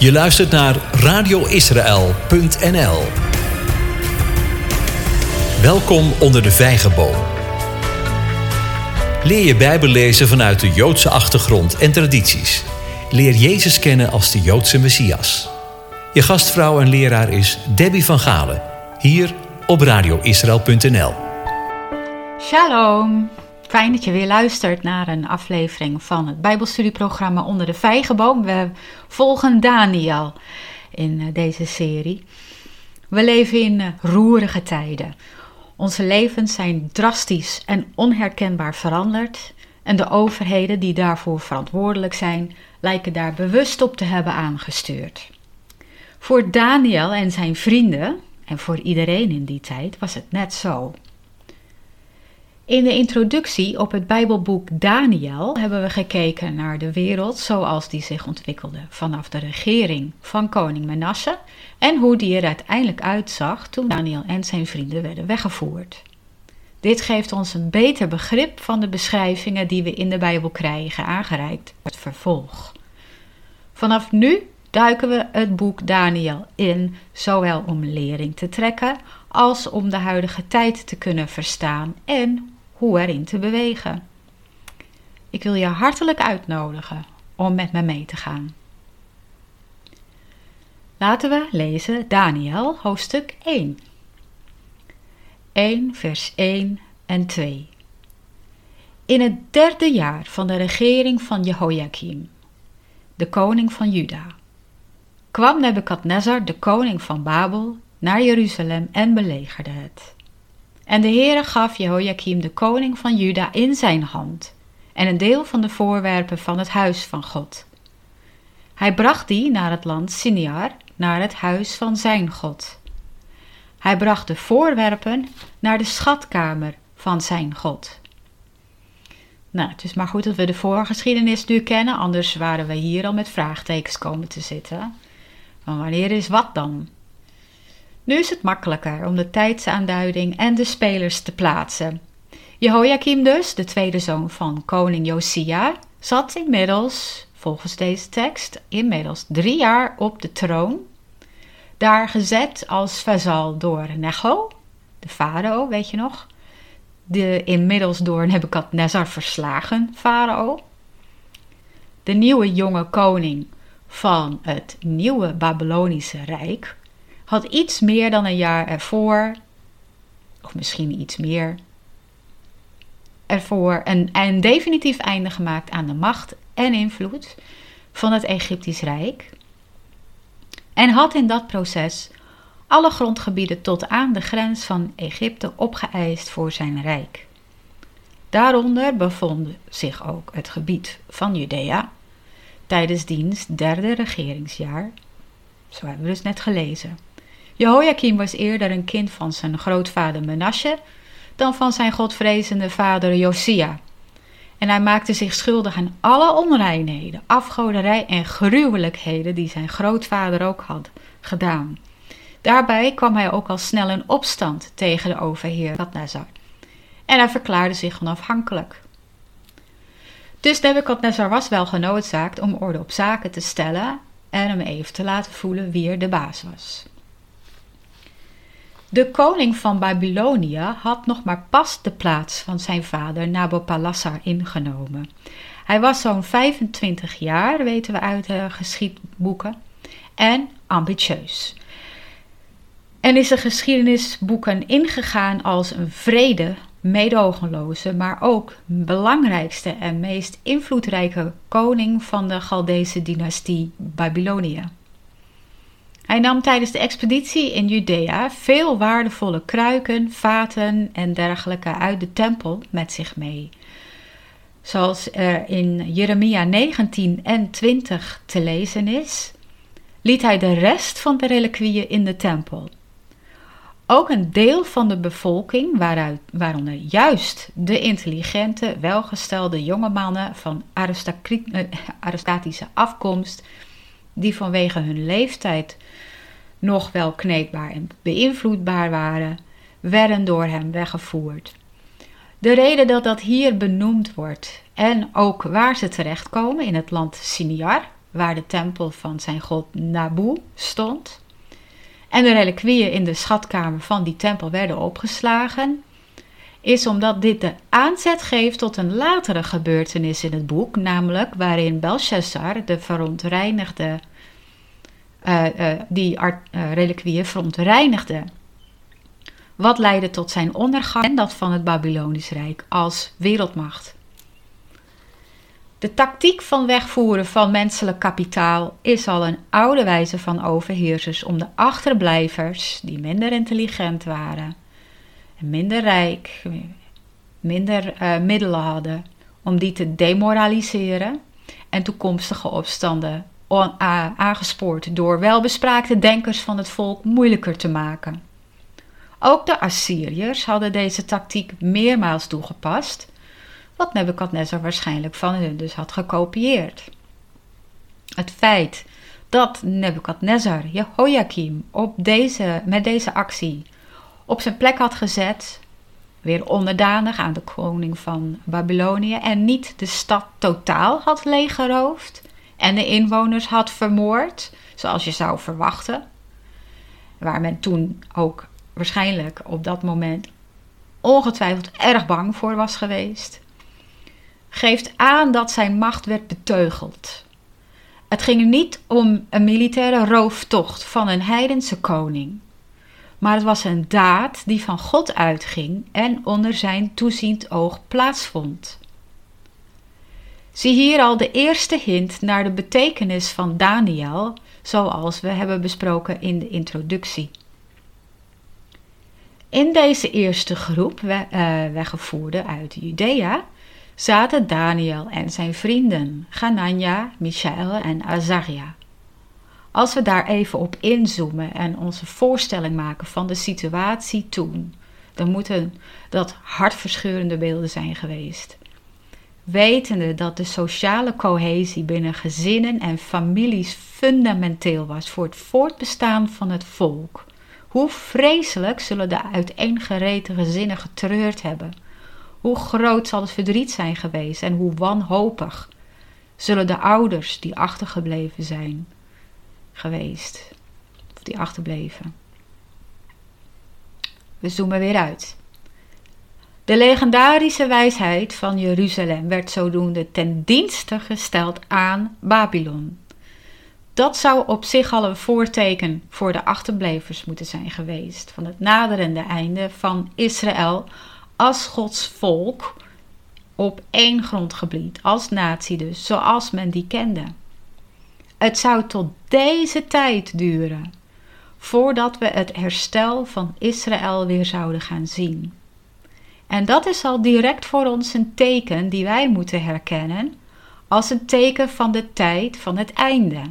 Je luistert naar radioisrael.nl. Welkom onder de vijgenboom. Leer je Bijbel lezen vanuit de Joodse achtergrond en tradities. Leer Jezus kennen als de Joodse Messias. Je gastvrouw en leraar is Debbie van Galen, hier op radioisrael.nl. Shalom. Fijn dat je weer luistert naar een aflevering van het Bijbelstudieprogramma Onder de Vijgenboom. We volgen Daniel in eh, deze serie. We leven in eh, roerige tijden. Onze levens zijn drastisch en onherkenbaar veranderd. En de overheden die daarvoor verantwoordelijk zijn, lijken daar bewust op te hebben aangestuurd. Voor Daniel en zijn vrienden, en voor iedereen in die tijd, was het net zo. In de introductie op het Bijbelboek Daniel hebben we gekeken naar de wereld zoals die zich ontwikkelde vanaf de regering van koning Manasse en hoe die er uiteindelijk uitzag toen Daniel en zijn vrienden werden weggevoerd. Dit geeft ons een beter begrip van de beschrijvingen die we in de Bijbel krijgen aangereikt het vervolg. Vanaf nu duiken we het boek Daniel in, zowel om lering te trekken als om de huidige tijd te kunnen verstaan en hoe erin te bewegen. Ik wil je hartelijk uitnodigen om met me mee te gaan. Laten we lezen Daniel hoofdstuk 1. 1 vers 1 en 2. In het derde jaar van de regering van Jehoiakim, de koning van Juda, kwam Nebukadnezar, de koning van Babel, naar Jeruzalem en belegerde het. En de Heere gaf Jehoiakim de koning van Juda in zijn hand en een deel van de voorwerpen van het huis van God. Hij bracht die naar het land Siniar, naar het huis van zijn God. Hij bracht de voorwerpen naar de schatkamer van zijn God. Nou, het is maar goed dat we de voorgeschiedenis nu kennen, anders waren we hier al met vraagtekens komen te zitten. Maar wanneer is wat dan? Nu is het makkelijker om de tijdsaanduiding en de spelers te plaatsen. Jehoiakim dus, de tweede zoon van koning Josia, zat inmiddels, volgens deze tekst, inmiddels drie jaar op de troon. Daar gezet als vazal door Necho, de farao, weet je nog? De inmiddels door Nebukadnezar verslagen farao. De nieuwe jonge koning van het nieuwe Babylonische Rijk had iets meer dan een jaar ervoor, of misschien iets meer, ervoor een, definitief einde gemaakt aan de macht en invloed van het Egyptisch Rijk. En had in dat proces alle grondgebieden tot aan de grens van Egypte opgeëist voor zijn rijk. Daaronder bevond zich ook het gebied van Judea tijdens diens derde regeringsjaar. Zo hebben we dus net gelezen. Jehoiakim was eerder een kind van zijn grootvader Menashe dan van zijn godvrezende vader Josia. En hij maakte zich schuldig aan alle onreinheden, afgoderij en gruwelijkheden die zijn grootvader ook had gedaan. Daarbij kwam hij ook al snel in opstand tegen de overheer Nebukadnezar. En hij verklaarde zich onafhankelijk. Dus Nebukadnezar was wel genoodzaakt om orde op zaken te stellen en hem even te laten voelen wie er de baas was. De koning van Babylonië had nog maar pas de plaats van zijn vader Nabopolassar ingenomen. Hij was zo'n 25 jaar, weten we uit de geschiedboeken, en ambitieus. En is de geschiedenisboeken ingegaan als een vrede, meedogenloze, maar ook belangrijkste en meest invloedrijke koning van de Chaldese dynastie Babylonië. Hij nam tijdens de expeditie in Judea veel waardevolle kruiken, vaten en dergelijke uit de tempel met zich mee. Zoals er in Jeremia 19 en 20 te lezen is, liet hij de rest van de reliquieën in de tempel. Ook een deel van de bevolking, waaruit, waaronder juist de intelligente, welgestelde jonge mannen van eh, aristocratische afkomst, die vanwege hun leeftijd nog wel kneedbaar en beïnvloedbaar waren, werden door hem weggevoerd. De reden dat dat hier benoemd wordt en ook waar ze terechtkomen in het land Siniar, waar de tempel van zijn god Nabu stond. En de reliquieën in de schatkamer van die tempel werden opgeslagen, is omdat dit de aanzet geeft tot een latere gebeurtenis in het boek, namelijk waarin Belshazzar de verontreinigde, uh, uh, die uh, reliquieën verontreinigde. Wat leidde tot zijn ondergang en dat van het Babylonisch Rijk als wereldmacht. De tactiek van wegvoeren van menselijk kapitaal is al een oude wijze van overheersers om de achterblijvers, die minder intelligent waren, minder rijk, minder middelen hadden, om die te demoraliseren en toekomstige opstanden aangespoord door welbespraakte denkers van het volk moeilijker te maken. Ook de Assyriërs hadden deze tactiek meermaals toegepast wat Nebuchadnezzar waarschijnlijk van hun dus had gekopieerd. Het feit dat Nebuchadnezzar Jehoiakim op deze, met deze actie op zijn plek had gezet, weer onderdanig aan de koning van Babylonië en niet de stad totaal had leeggeroofd en de inwoners had vermoord, zoals je zou verwachten, waar men toen ook waarschijnlijk op dat moment ongetwijfeld erg bang voor was geweest geeft aan dat zijn macht werd beteugeld. Het ging niet om een militaire rooftocht van een heidense koning, maar het was een daad die van God uitging en onder zijn toeziend oog plaatsvond. Zie hier al de eerste hint naar de betekenis van Daniel, zoals we hebben besproken in de introductie. In deze eerste groep, eh, weggevoerde uit Judea, zaten Daniel en zijn vrienden, Ganania, Michael en Azaria. Als we daar even op inzoomen en onze voorstelling maken van de situatie toen, dan moeten dat hartverscheurende beelden zijn geweest. Wetende dat de sociale cohesie binnen gezinnen en families fundamenteel was voor het voortbestaan van het volk. Hoe vreselijk zullen de uiteengereten gezinnen getreurd hebben hoe groot zal het verdriet zijn geweest en hoe wanhopig zullen de ouders die achtergebleven zijn geweest, of die achterbleven. We zoomen weer uit. De legendarische wijsheid van Jeruzalem werd zodoende ten dienste gesteld aan Babylon. Dat zou op zich al een voorteken voor de achterblevers moeten zijn geweest van het naderende einde van Israël als Gods volk op één grondgebied, als natie dus, zoals men die kende. Het zou tot deze tijd duren voordat we het herstel van Israël weer zouden gaan zien. En dat is al direct voor ons een teken die wij moeten herkennen als een teken van de tijd van het einde.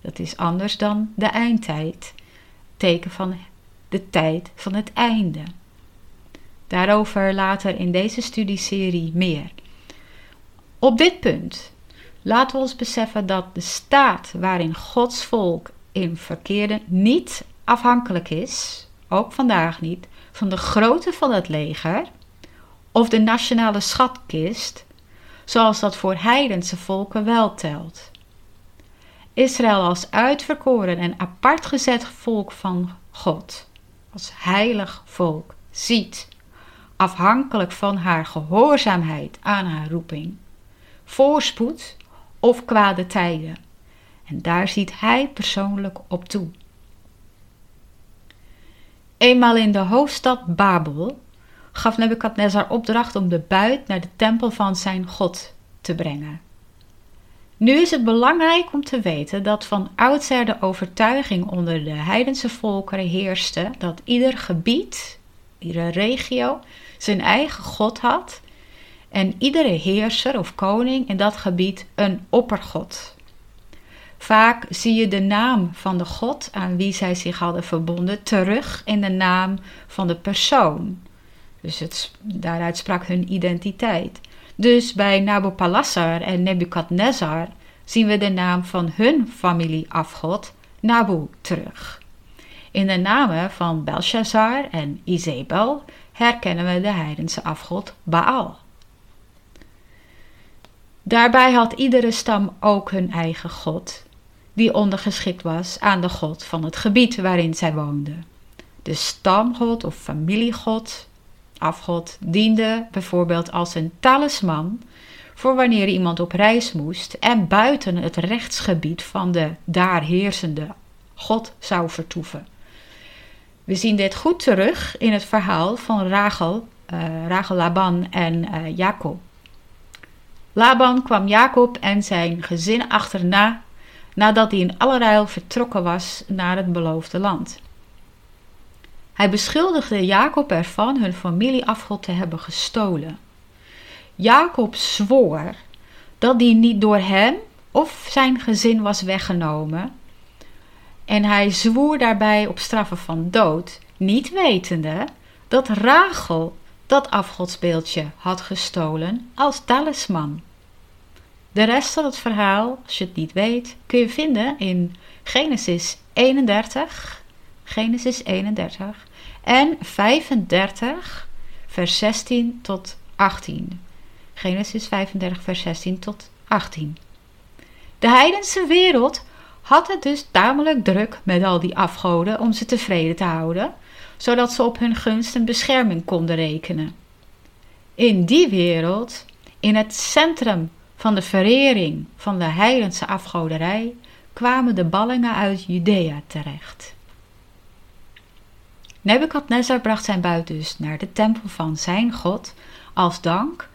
Dat is anders dan de eindtijd, teken van de tijd van het einde. Daarover later in deze studieserie meer. Op dit punt laten we ons beseffen dat de staat waarin Gods volk in verkeerde niet afhankelijk is, ook vandaag niet, van de grootte van het leger of de nationale schatkist, zoals dat voor heidense volken wel telt. Israël als uitverkoren en apart gezet volk van God, als heilig volk, ziet afhankelijk van haar gehoorzaamheid aan haar roeping, voorspoed of kwade tijden. En daar ziet hij persoonlijk op toe. Eenmaal in de hoofdstad Babel gaf Nebukadnezar opdracht om de buit naar de tempel van zijn God te brengen. Nu is het belangrijk om te weten dat van oudsher de overtuiging onder de heidense volkeren heerste dat ieder gebied, iedere regio zijn eigen God had en iedere heerser of koning in dat gebied een oppergod. Vaak zie je de naam van de God aan wie zij zich hadden verbonden terug in de naam van de persoon. Dus het, daaruit sprak hun identiteit. Dus bij Nabopolassar en Nebukadnezar zien we de naam van hun familieafgod Nabu terug. In de namen van Belshazzar en Izebel herkennen we de heidense afgod Baal. Daarbij had iedere stam ook hun eigen god, die ondergeschikt was aan de god van het gebied waarin zij woonden. De stamgod of familiegod, afgod, diende bijvoorbeeld als een talisman voor wanneer iemand op reis moest en buiten het rechtsgebied van de daar heersende God zou vertoeven. We zien dit goed terug in het verhaal van Rachel, uh, Rachel Laban en uh, Jacob. Laban kwam Jacob en zijn gezin achterna nadat hij in allerijl vertrokken was naar het beloofde land. Hij beschuldigde Jacob ervan hun familieafgod te hebben gestolen. Jacob zwoer dat die niet door hem of zijn gezin was weggenomen. En hij zwoer daarbij op straffen van dood, niet wetende dat Rachel dat afgodsbeeldje had gestolen als talisman. De rest van het verhaal, als je het niet weet, kun je vinden in Genesis 31, Genesis 31 en 35, vers 16 tot 18. Genesis 35, vers 16 tot 18. De heidense wereld had het dus tamelijk druk met al die afgoden om ze tevreden te houden, zodat ze op hun gunst en bescherming konden rekenen. In die wereld, in het centrum van de verering van de heidense afgoderij, kwamen de ballingen uit Judea terecht. Nebukadnezar bracht zijn buit dus naar de tempel van zijn God als dank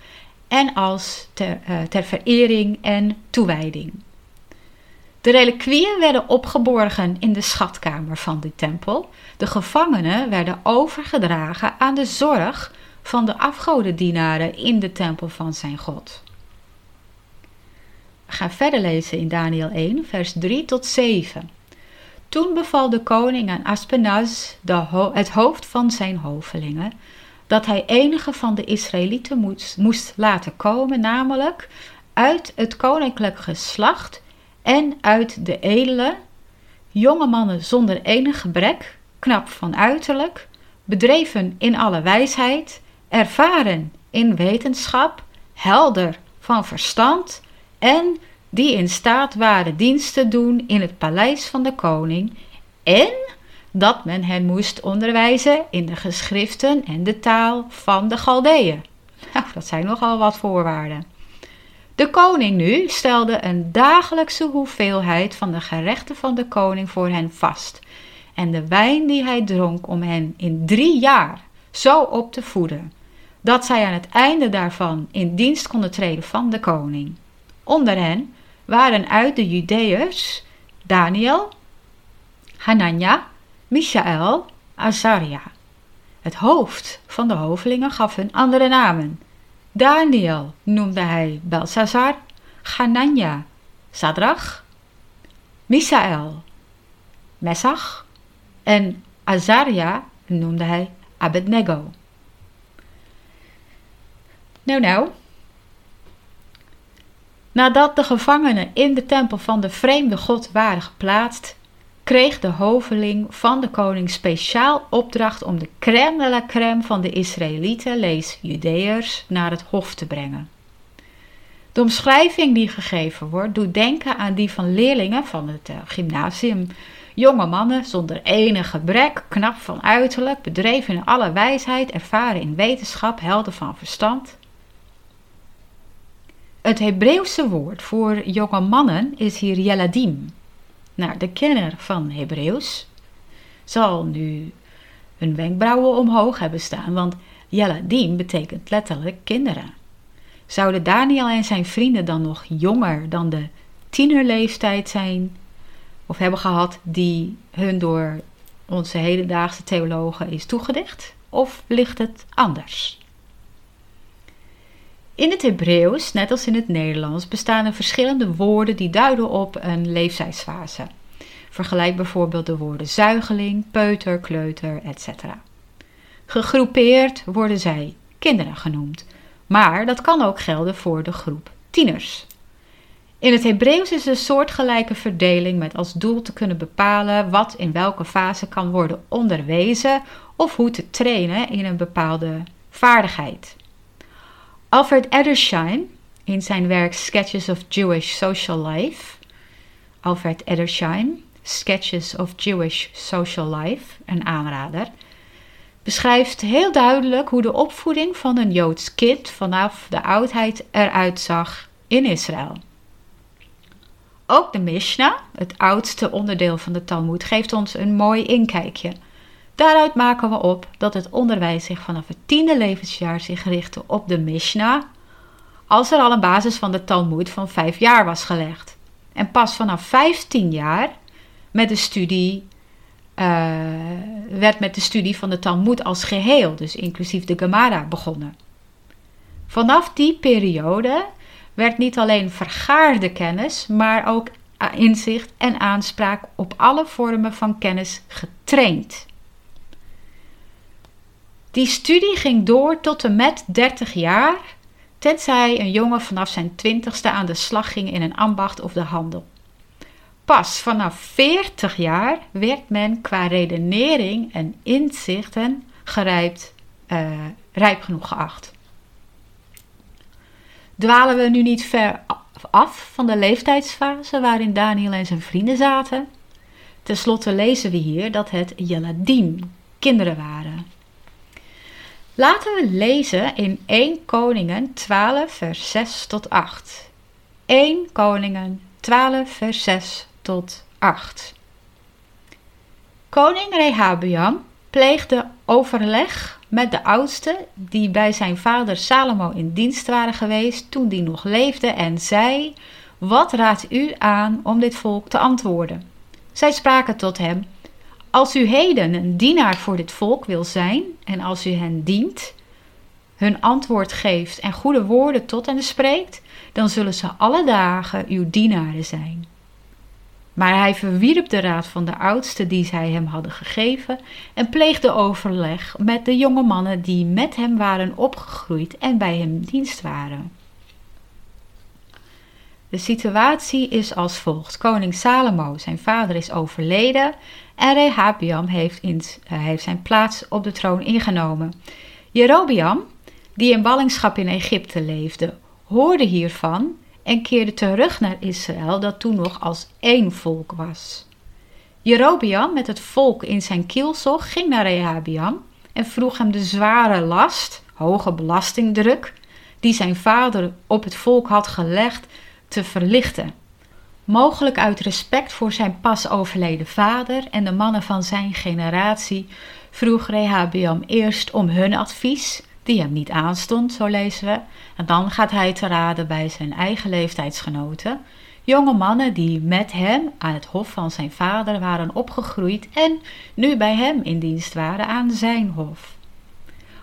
en als ter, uh, ter verering en toewijding. De reliquieën werden opgeborgen in de schatkamer van de tempel. De gevangenen werden overgedragen aan de zorg van de afgodendienaren in de tempel van zijn God. We gaan verder lezen in Daniel 1, vers 3 tot 7. Toen beval de koning aan Aspenaz, het hoofd van zijn hovelingen, dat hij enige van de Israëlieten moest, moest laten komen, namelijk uit het koninklijk geslacht en uit de edele, jonge mannen zonder enig gebrek, knap van uiterlijk, bedreven in alle wijsheid, ervaren in wetenschap, helder van verstand en die in staat waren dienst te doen in het paleis van de koning en dat men hen moest onderwijzen in de geschriften en de taal van de Galdeeën. Nou, dat zijn nogal wat voorwaarden. De koning nu stelde een dagelijkse hoeveelheid van de gerechten van de koning voor hen vast. En de wijn die hij dronk om hen in drie jaar zo op te voeden, dat zij aan het einde daarvan in dienst konden treden van de koning. Onder hen waren uit de Judeërs Daniel, Hanania, Michael, Azaria. Het hoofd van de hovelingen gaf hun andere namen. Daniel noemde hij Belsazar, Hanania, Sadrach, Misael, Messach en Azaria noemde hij Abednego. Nou, nou, Nadat de gevangenen in de tempel van de vreemde god waren geplaatst, kreeg de hoveling van de koning speciaal opdracht om de crème de la crème van de Israëlieten, lees Judeërs, naar het hof te brengen. De omschrijving die gegeven wordt, doet denken aan die van leerlingen van het uh, gymnasium. Jonge mannen zonder enig gebrek, knap van uiterlijk, bedreven in alle wijsheid, ervaren in wetenschap, helder van verstand. Het Hebreeuwse woord voor jonge mannen is hier Yeladim. Nou, de kenner van Hebreeuws zal nu hun wenkbrauwen omhoog hebben staan, want Yeladim betekent letterlijk kinderen. Zouden Daniel en zijn vrienden dan nog jonger dan de tienerleeftijd zijn of hebben gehad die hun door onze hedendaagse theologen is toegedicht? Of ligt het anders? In het Hebreeuws, net als in het Nederlands, bestaan er verschillende woorden die duiden op een leeftijdsfase. Vergelijk bijvoorbeeld de woorden zuigeling, peuter, kleuter, etc. Gegroepeerd worden zij kinderen genoemd, maar dat kan ook gelden voor de groep tieners. In het Hebreeuws is een soortgelijke verdeling met als doel te kunnen bepalen wat in welke fase kan worden onderwezen of hoe te trainen in een bepaalde vaardigheid. Alfred Edersheim in zijn werk Sketches of Jewish Social Life. Alfred Edersheim, Sketches of Jewish Social Life, een aanrader, beschrijft heel duidelijk hoe de opvoeding van een Joods kind vanaf de oudheid eruit zag in Israël. Ook de Mishnah, het oudste onderdeel van de Talmud, geeft ons een mooi inkijkje. Daaruit maken we op dat het onderwijs zich vanaf het tiende levensjaar zich richtte op de Mishnah, als er al een basis van de Talmud van vijf jaar was gelegd. En pas vanaf vijftien jaar met de studie, uh, werd met de studie van de Talmud als geheel, dus inclusief de Gemara, begonnen. Vanaf die periode werd niet alleen vergaarde kennis, maar ook inzicht en aanspraak op alle vormen van kennis getraind. Die studie ging door tot en met 30 jaar, tenzij een jongen vanaf zijn twintigste aan de slag ging in een ambacht of de handel. Pas vanaf 40 jaar werd men qua redenering en inzichten gerijpt, uh, rijp genoeg geacht. Dwalen we nu niet ver af van de leeftijdsfase waarin Daniel en zijn vrienden zaten? Ten slotte lezen we hier dat het Jeladim, kinderen waren. Laten we lezen in 1 Koningen 12, vers 6 tot 8. 1 Koningen 12, vers 6 tot 8. Koning Rehabiam pleegde overleg met de oudsten die bij zijn vader Salomo in dienst waren geweest toen die nog leefde en zei: Wat raadt u aan om dit volk te antwoorden? Zij spraken tot hem: Als u heden een dienaar voor dit volk wil zijn en als u hen dient, hun antwoord geeft en goede woorden tot hen spreekt, dan zullen ze alle dagen uw dienaren zijn. Maar hij verwierp de raad van de oudsten die zij hem hadden gegeven en pleegde overleg met de jonge mannen die met hem waren opgegroeid en bij hem dienst waren. De situatie is als volgt. Koning Salomo, zijn vader, is overleden en Rehabiam heeft, uh, heeft zijn plaats op de troon ingenomen. Jerobiam, die in ballingschap in Egypte leefde, hoorde hiervan en keerde terug naar Israël, dat toen nog als één volk was. Jerobiam met het volk in zijn kielzog ging naar Rehabiam en vroeg hem de zware last, hoge belastingdruk, die zijn vader op het volk had gelegd, te verlichten. Mogelijk uit respect voor zijn pas overleden vader en de mannen van zijn generatie vroeg Rehabiam eerst om hun advies die hem niet aanstond, zo lezen we. En dan gaat hij te raden bij zijn eigen leeftijdsgenoten, jonge mannen die met hem aan het hof van zijn vader waren opgegroeid en nu bij hem in dienst waren aan zijn hof.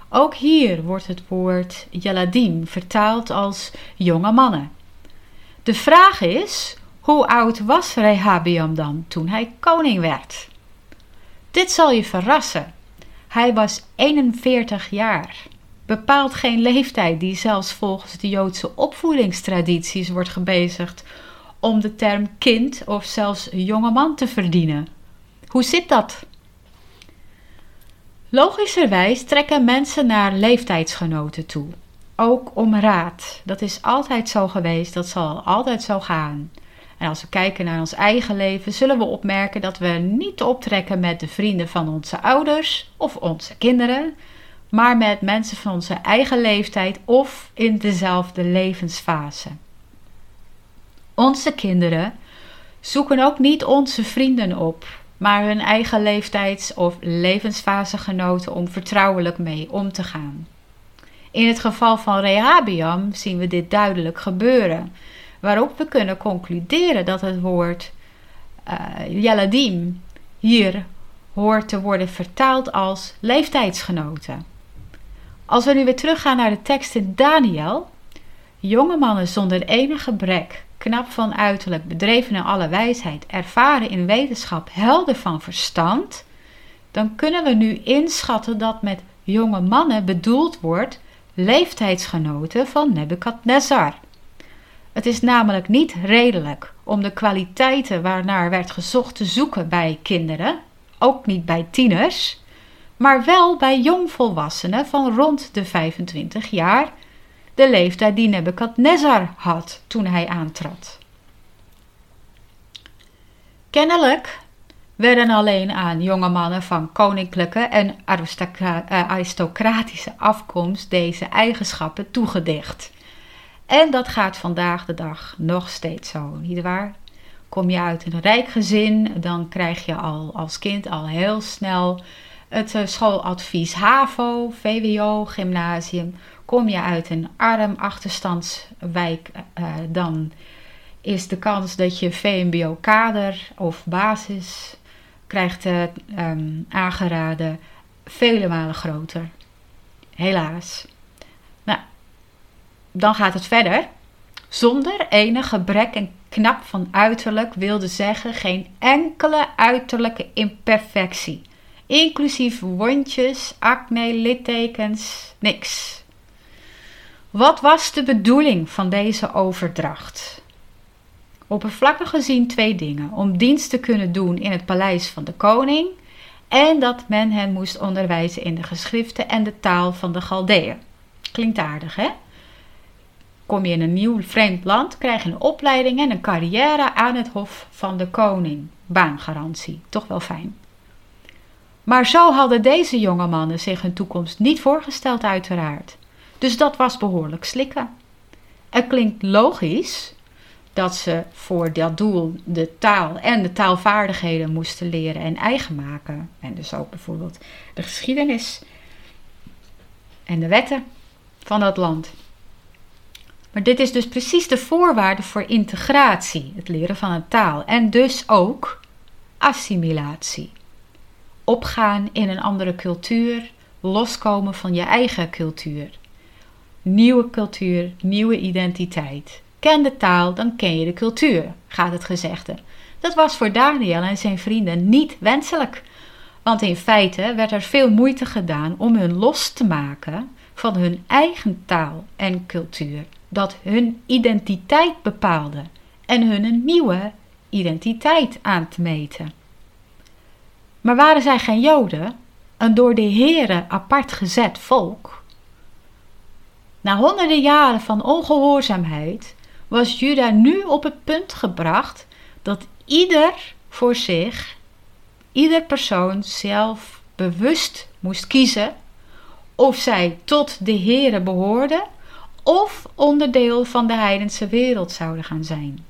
Ook hier wordt het woord Jaladim vertaald als jonge mannen. De vraag is, hoe oud was Rehabiam dan toen hij koning werd? Dit zal je verrassen. Hij was 41 jaar bepaalt geen leeftijd die zelfs volgens de Joodse opvoedingstradities wordt gebezigd om de term kind of zelfs jongeman te verdienen. Hoe zit dat? Logischerwijs trekken mensen naar leeftijdsgenoten toe, ook om raad. Dat is altijd zo geweest, dat zal altijd zo gaan. En als we kijken naar ons eigen leven, zullen we opmerken dat we niet optrekken met de vrienden van onze ouders of onze kinderen, maar met mensen van onze eigen leeftijd of in dezelfde levensfase. Onze kinderen zoeken ook niet onze vrienden op, maar hun eigen leeftijds- of levensfasegenoten om vertrouwelijk mee om te gaan. In het geval van Rehabiam zien we dit duidelijk gebeuren, waarop we kunnen concluderen dat het woord uh, Jeladim hier hoort te worden vertaald als leeftijdsgenoten. Als we nu weer teruggaan naar de tekst in Daniel. Jonge mannen zonder enig gebrek, knap van uiterlijk, bedreven in alle wijsheid, ervaren in wetenschap, helder van verstand. Dan kunnen we nu inschatten dat met jonge mannen bedoeld wordt leeftijdsgenoten van Nebukadnezar. Het is namelijk niet redelijk om de kwaliteiten waarnaar werd gezocht te zoeken bij kinderen, ook niet bij tieners, maar wel bij jongvolwassenen van rond de 25 jaar, de leeftijd die Nebukadnezar had toen hij aantrad. Kennelijk werden alleen aan jonge mannen van koninklijke en eh, aristocratische afkomst deze eigenschappen toegedicht. En dat gaat vandaag de dag nog steeds zo, nietwaar? Kom je uit een rijk gezin, dan krijg je al als kind al heel snel het eh, schooladvies HAVO, VWO, gymnasium. Kom je uit een arm achterstandswijk, uh, dan is de kans dat je VMBO-kader of basis krijgt uh, um, aangeraden vele malen groter. Helaas. Dan gaat het verder. Zonder enig gebrek en knap van uiterlijk wilde zeggen geen enkele uiterlijke imperfectie. Inclusief wondjes, acne, littekens, niks. Wat was de bedoeling van deze overdracht? Oppervlakkig gezien twee dingen: om dienst te kunnen doen in het paleis van de koning en dat men hen moest onderwijzen in de geschriften en de taal van de Galdeën. Klinkt aardig, hè? Kom je in een nieuw vreemd land, krijg je een opleiding en een carrière aan het hof van de koning. Baangarantie, toch wel fijn. Maar zo hadden deze jonge mannen zich hun toekomst niet voorgesteld, uiteraard. Dus dat was behoorlijk slikken. Het klinkt logisch dat ze voor dat doel de taal en de taalvaardigheden moesten leren en eigen maken. En dus ook bijvoorbeeld de geschiedenis en de wetten van dat land. Maar dit is dus precies de voorwaarde voor integratie, het leren van een taal. En dus ook assimilatie. Opgaan in een andere cultuur, loskomen van je eigen cultuur. Nieuwe cultuur, nieuwe identiteit. Ken de taal, dan ken je de cultuur, gaat het gezegde. Dat was voor Daniel en zijn vrienden niet wenselijk. Want in feite werd er veel moeite gedaan om hun los te maken van hun eigen taal en cultuur dat hun identiteit bepaalde en hun een nieuwe identiteit aan te meten. Maar waren zij geen Joden, een door de Heere apart gezet volk? Na honderden jaren van ongehoorzaamheid was Juda nu op het punt gebracht dat ieder voor zich, ieder persoon zelf bewust moest kiezen of zij tot de Heere behoorden of onderdeel van de heidense wereld zouden gaan zijn.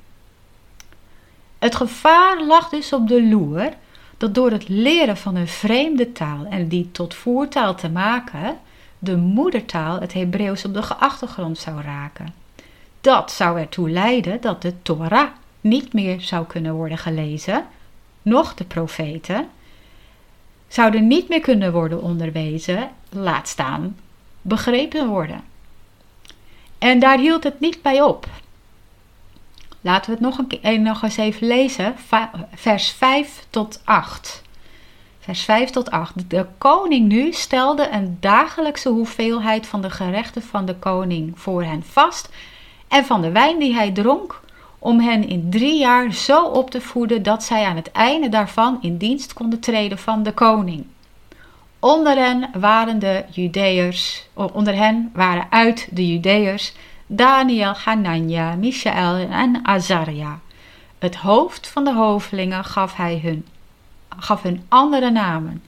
Het gevaar lag dus op de loer dat door het leren van een vreemde taal en die tot voertaal te maken, de moedertaal, het Hebreeuws, op de achtergrond zou raken. Dat zou ertoe leiden dat de Torah niet meer zou kunnen worden gelezen, noch de profeten, zouden niet meer kunnen worden onderwezen, laat staan begrepen worden. En daar hield het niet bij op. Laten we het nog, een keer, nog eens even lezen, vers 5 tot 8. Vers 5 tot 8. De koning nu stelde een dagelijkse hoeveelheid van de gerechten van de koning voor hen vast en van de wijn die hij dronk, om hen in drie jaar zo op te voeden dat zij aan het einde daarvan in dienst konden treden van de koning. Onder hen waren de Judeërs, onder hen waren uit de Judeërs Daniel, Hanania, Michael en Azaria. Het hoofd van de hovelingen gaf hij hun, gaf hun andere namen.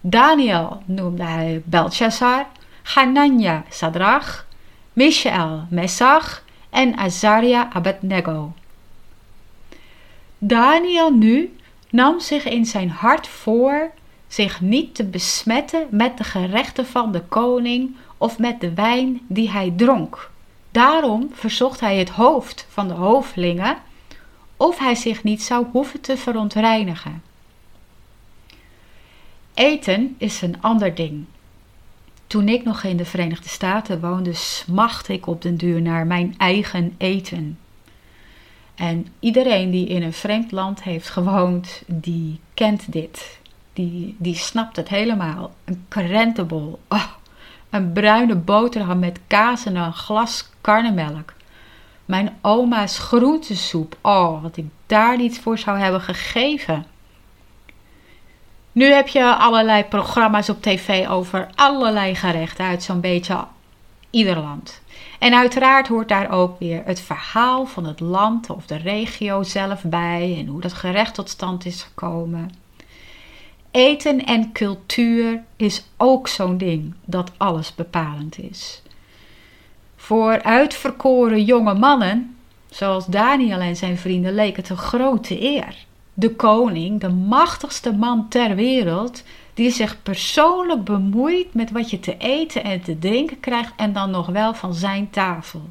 Daniel noemde hij Belshazzar, Hanania Sadrach, Michael Messach en Azaria Abednego. Daniel nu nam zich in zijn hart voor zich niet te besmetten met de gerechten van de koning of met de wijn die hij dronk. Daarom verzocht hij het hoofd van de hoofdlingen of hij zich niet zou hoeven te verontreinigen. Eten is een ander ding. Toen ik nog in de Verenigde Staten woonde, smachtte ik op den duur naar mijn eigen eten. En iedereen die in een vreemd land heeft gewoond, die kent dit die, die snapt het helemaal. Een krentenbol. Oh, een bruine boterham met kaas en een glas karnemelk. Mijn oma's groentesoep. Oh, wat ik daar niet voor zou hebben gegeven. Nu heb je allerlei programma's op tv over allerlei gerechten uit zo'n beetje ieder land. En uiteraard hoort daar ook weer het verhaal van het land of de regio zelf bij en hoe dat gerecht tot stand is gekomen. Eten en cultuur is ook zo'n ding dat alles bepalend is. Voor uitverkoren jonge mannen, zoals Daniel en zijn vrienden, leek het een grote eer. De koning, de machtigste man ter wereld, die zich persoonlijk bemoeit met wat je te eten en te drinken krijgt en dan nog wel van zijn tafel.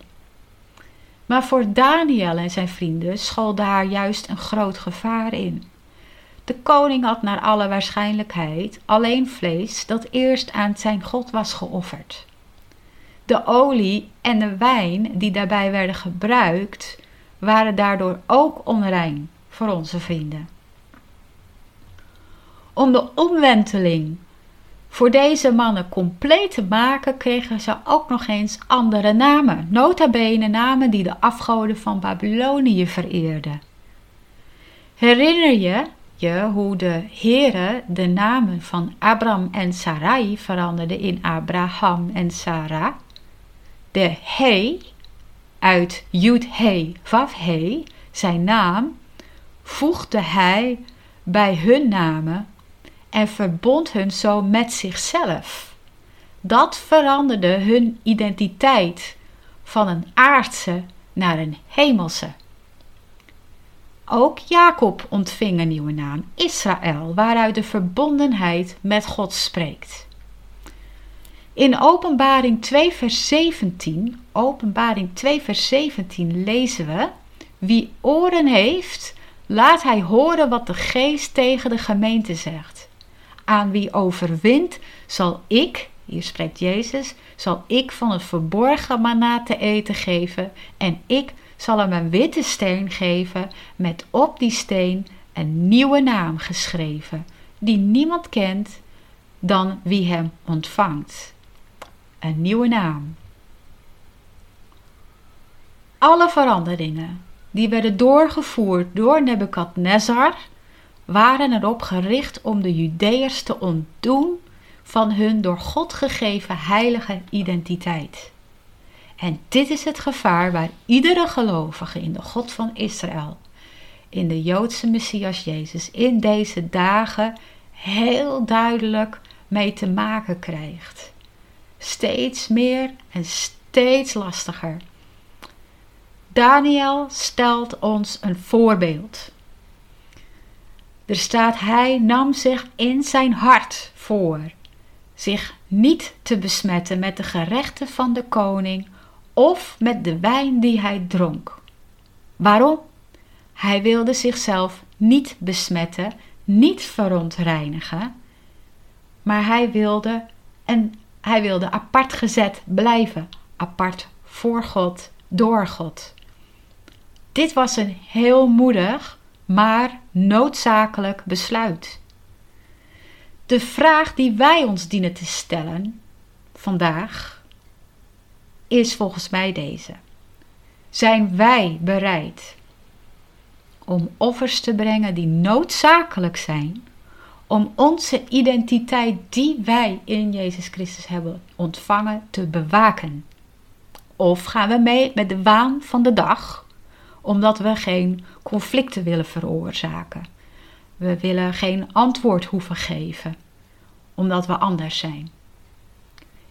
Maar voor Daniel en zijn vrienden school daar juist een groot gevaar in. De koning had naar alle waarschijnlijkheid alleen vlees dat eerst aan zijn God was geofferd. De olie en de wijn die daarbij werden gebruikt, waren daardoor ook onrein voor onze vrienden. Om de omwenteling voor deze mannen compleet te maken, kregen ze ook nog eens andere namen, nota bene namen die de afgoden van Babylonië vereerden. Herinner je hoe de Heere de namen van Abram en Sarai veranderde in Abraham en Sarah? De He uit Yud He Vav He, zijn naam, voegde hij bij hun namen en verbond hun zo met zichzelf. Dat veranderde hun identiteit van een aardse naar een hemelse. Ook Jacob ontving een nieuwe naam, Israël, waaruit de verbondenheid met God spreekt. In Openbaring 2 vers 17, Openbaring 2 vers 17 lezen we: Wie oren heeft, laat hij horen wat de Geest tegen de gemeente zegt. Aan wie overwint, zal ik, hier spreekt Jezus, zal ik van het verborgen manna te eten geven en ik zal hem een witte steen geven met op die steen een nieuwe naam geschreven, die niemand kent dan wie hem ontvangt. Een nieuwe naam. Alle veranderingen die werden doorgevoerd door Nebukadnezar waren erop gericht om de Judeërs te ontdoen van hun door God gegeven heilige identiteit. En dit is het gevaar waar iedere gelovige in de God van Israël, in de Joodse Messias Jezus, in deze dagen heel duidelijk mee te maken krijgt. Steeds meer en steeds lastiger. Daniel stelt ons een voorbeeld. Er staat: Hij nam zich in zijn hart voor zich niet te besmetten met de gerechten van de koning of met de wijn die hij dronk. Waarom? Hij wilde zichzelf niet besmetten, niet verontreinigen, maar hij wilde en hij wilde apart gezet blijven, apart voor God, door God. Dit was een heel moedig, maar noodzakelijk besluit. De vraag die wij ons dienen te stellen vandaag is volgens mij deze. Zijn wij bereid om offers te brengen die noodzakelijk zijn om onze identiteit die wij in Jezus Christus hebben ontvangen te bewaken? Of gaan we mee met de waan van de dag, omdat we geen conflicten willen veroorzaken? We willen geen antwoord hoeven geven, omdat we anders zijn.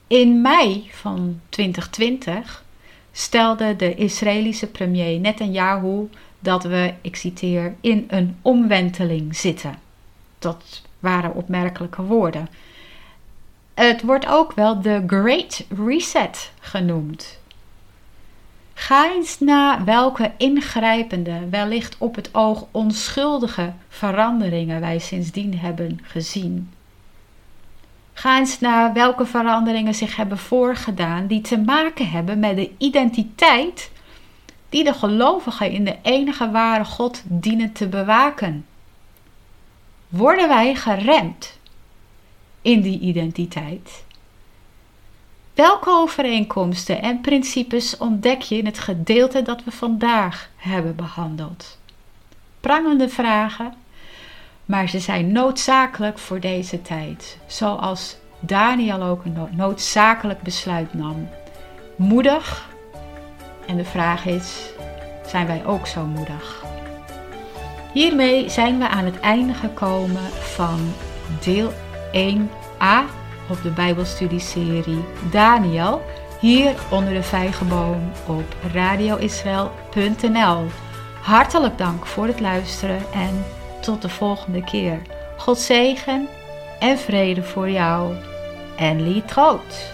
In mei van 2020 stelde de Israëlische premier Netanyahu dat we, ik citeer, in een omwenteling zitten. Dat waren opmerkelijke woorden. Het wordt ook wel de Great Reset genoemd. Ga eens na welke ingrijpende, wellicht op het oog onschuldige veranderingen wij sindsdien hebben gezien. Ga eens naar welke veranderingen zich hebben voorgedaan die te maken hebben met de identiteit die de gelovigen in de enige ware God dienen te bewaken. Worden wij geremd in die identiteit? Welke overeenkomsten en principes ontdek je in het gedeelte dat we vandaag hebben behandeld? Prangende vragen maar ze zijn noodzakelijk voor deze tijd. Zoals Daniel ook een noodzakelijk besluit nam. moedig. En de vraag is, zijn wij ook zo moedig? Hiermee zijn we aan het einde gekomen van deel 1a op de Bijbelstudieserie Daniel. Hier onder de vijgenboom op radioisrael.nl. Hartelijk dank voor het luisteren en tot de volgende keer. God zegen en vrede voor jou. En lied groot.